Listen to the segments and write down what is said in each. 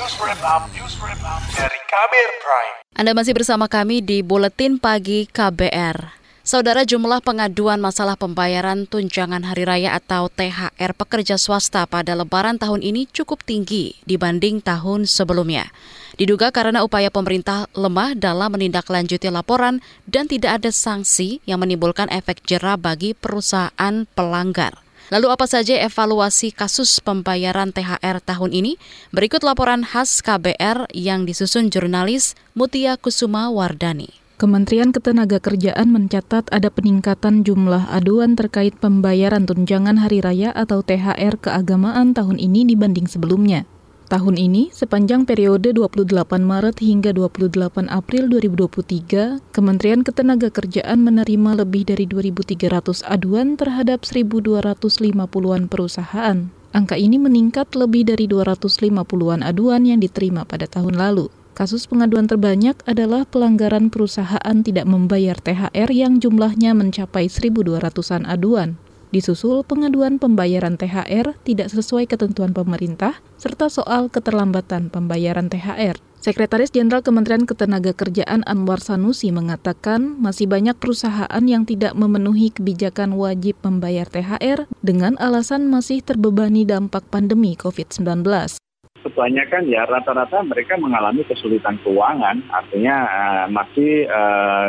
News Wrap Up, News Wrap Up dari Kabir Prime. Anda masih bersama kami di Buletin Pagi KBR. Saudara jumlah pengaduan masalah pembayaran tunjangan hari raya atau THR pekerja swasta pada lebaran tahun ini cukup tinggi dibanding tahun sebelumnya. Diduga karena upaya pemerintah lemah dalam menindaklanjuti laporan dan tidak ada sanksi yang menimbulkan efek jerah bagi perusahaan pelanggar. Lalu apa saja evaluasi kasus pembayaran THR tahun ini? Berikut laporan khas KBR yang disusun jurnalis Mutia Kusuma Wardani. Kementerian Ketenagakerjaan mencatat ada peningkatan jumlah aduan terkait pembayaran tunjangan hari raya atau THR keagamaan tahun ini dibanding sebelumnya. Tahun ini, sepanjang periode 28 Maret hingga 28 April 2023, Kementerian Ketenagakerjaan menerima lebih dari 2.300 aduan terhadap 1.250-an perusahaan. Angka ini meningkat lebih dari 250-an aduan yang diterima pada tahun lalu. Kasus pengaduan terbanyak adalah pelanggaran perusahaan tidak membayar THR yang jumlahnya mencapai 1.200-an aduan disusul pengaduan pembayaran THR tidak sesuai ketentuan pemerintah, serta soal keterlambatan pembayaran THR. Sekretaris Jenderal Kementerian Ketenagakerjaan Anwar Sanusi mengatakan masih banyak perusahaan yang tidak memenuhi kebijakan wajib membayar THR dengan alasan masih terbebani dampak pandemi COVID-19 kebanyakan ya rata-rata mereka mengalami kesulitan keuangan, artinya uh, masih uh,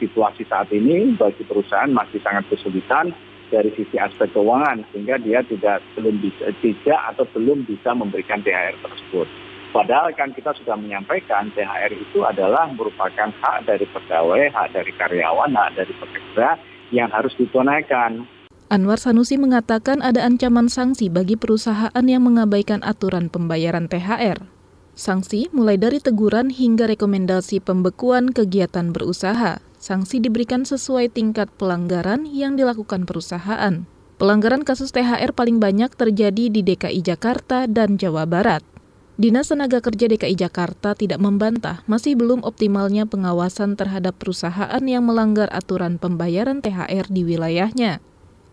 situasi saat ini bagi perusahaan masih sangat kesulitan dari sisi aspek keuangan sehingga dia tidak belum bisa tidak atau belum bisa memberikan THR tersebut. Padahal kan kita sudah menyampaikan THR itu adalah merupakan hak dari pegawai, hak dari karyawan, hak dari pekerja yang harus ditunaikan. Anwar Sanusi mengatakan ada ancaman sanksi bagi perusahaan yang mengabaikan aturan pembayaran THR. Sanksi mulai dari teguran hingga rekomendasi pembekuan kegiatan berusaha. Sanksi diberikan sesuai tingkat pelanggaran yang dilakukan perusahaan. Pelanggaran kasus THR paling banyak terjadi di DKI Jakarta dan Jawa Barat. Dinas Tenaga Kerja DKI Jakarta tidak membantah masih belum optimalnya pengawasan terhadap perusahaan yang melanggar aturan pembayaran THR di wilayahnya.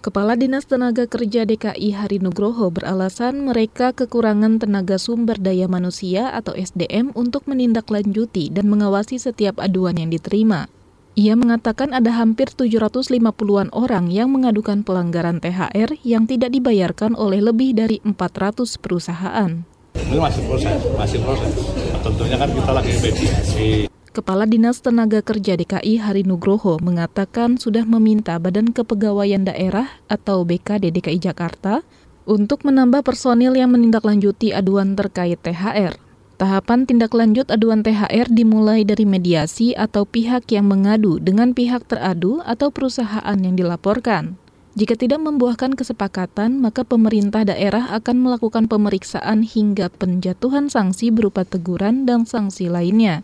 Kepala Dinas Tenaga Kerja DKI Hari Nugroho beralasan mereka kekurangan tenaga sumber daya manusia atau SDM untuk menindaklanjuti dan mengawasi setiap aduan yang diterima. Ia mengatakan ada hampir 750-an orang yang mengadukan pelanggaran THR yang tidak dibayarkan oleh lebih dari 400 perusahaan. Ini masih proses, masih proses. Tentunya kan kita lagi mediasi. Kepala Dinas Tenaga Kerja DKI Hari Nugroho mengatakan sudah meminta Badan Kepegawaian Daerah atau BKD DKI Jakarta untuk menambah personil yang menindaklanjuti aduan terkait THR. Tahapan tindak lanjut aduan THR dimulai dari mediasi atau pihak yang mengadu dengan pihak teradu atau perusahaan yang dilaporkan. Jika tidak membuahkan kesepakatan, maka pemerintah daerah akan melakukan pemeriksaan hingga penjatuhan sanksi berupa teguran dan sanksi lainnya.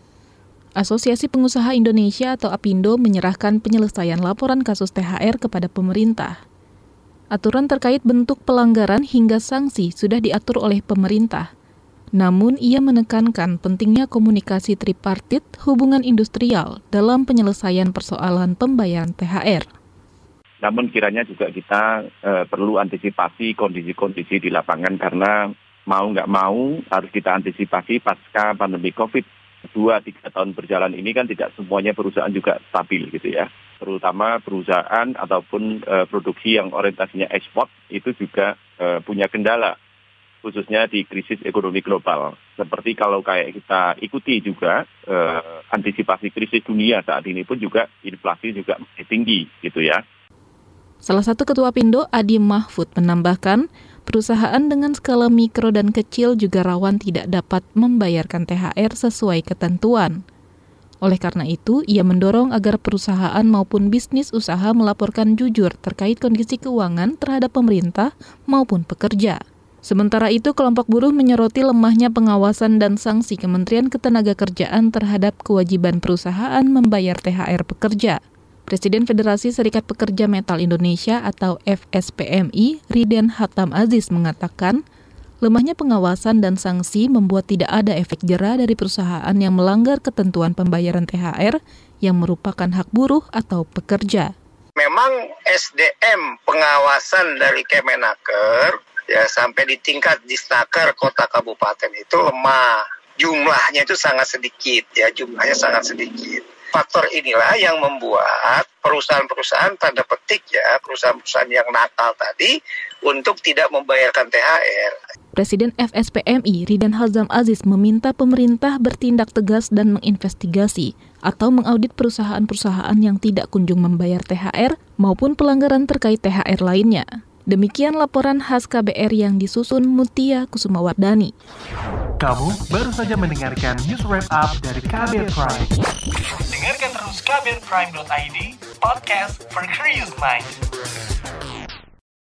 Asosiasi Pengusaha Indonesia atau APindo menyerahkan penyelesaian laporan kasus THR kepada pemerintah. Aturan terkait bentuk pelanggaran hingga sanksi sudah diatur oleh pemerintah. Namun, ia menekankan pentingnya komunikasi tripartit hubungan industrial dalam penyelesaian persoalan pembayaran THR. Namun kiranya juga kita e, perlu antisipasi kondisi-kondisi di lapangan karena mau nggak mau harus kita antisipasi pasca pandemi COVID. Dua, tiga tahun berjalan ini kan tidak semuanya perusahaan juga stabil gitu ya. Terutama perusahaan ataupun e, produksi yang orientasinya ekspor itu juga e, punya kendala khususnya di krisis ekonomi global. Seperti kalau kayak kita ikuti juga eh, antisipasi krisis dunia saat ini pun juga inflasi juga masih tinggi gitu ya. Salah satu ketua Pindo, Adi Mahfud, menambahkan, perusahaan dengan skala mikro dan kecil juga rawan tidak dapat membayarkan THR sesuai ketentuan. Oleh karena itu, ia mendorong agar perusahaan maupun bisnis usaha melaporkan jujur terkait kondisi keuangan terhadap pemerintah maupun pekerja. Sementara itu, kelompok buruh menyoroti lemahnya pengawasan dan sanksi Kementerian Ketenagakerjaan terhadap kewajiban perusahaan membayar THR pekerja. Presiden Federasi Serikat Pekerja Metal Indonesia atau FSPMI, Riden Hatam Aziz mengatakan, lemahnya pengawasan dan sanksi membuat tidak ada efek jera dari perusahaan yang melanggar ketentuan pembayaran THR yang merupakan hak buruh atau pekerja. Memang SDM pengawasan dari Kemenaker ya sampai di tingkat disnaker kota kabupaten itu lemah. Jumlahnya itu sangat sedikit ya, jumlahnya sangat sedikit. Faktor inilah yang membuat perusahaan-perusahaan tanda petik ya, perusahaan-perusahaan yang nakal tadi untuk tidak membayarkan THR. Presiden FSPMI Ridan Hazam Aziz meminta pemerintah bertindak tegas dan menginvestigasi atau mengaudit perusahaan-perusahaan yang tidak kunjung membayar THR maupun pelanggaran terkait THR lainnya. Demikian laporan khas KBR yang disusun Mutia Kusumawardani. Kamu baru saja mendengarkan news wrap up dari KBR Prime. Dengarkan terus kbrprime.id, podcast for curious mind.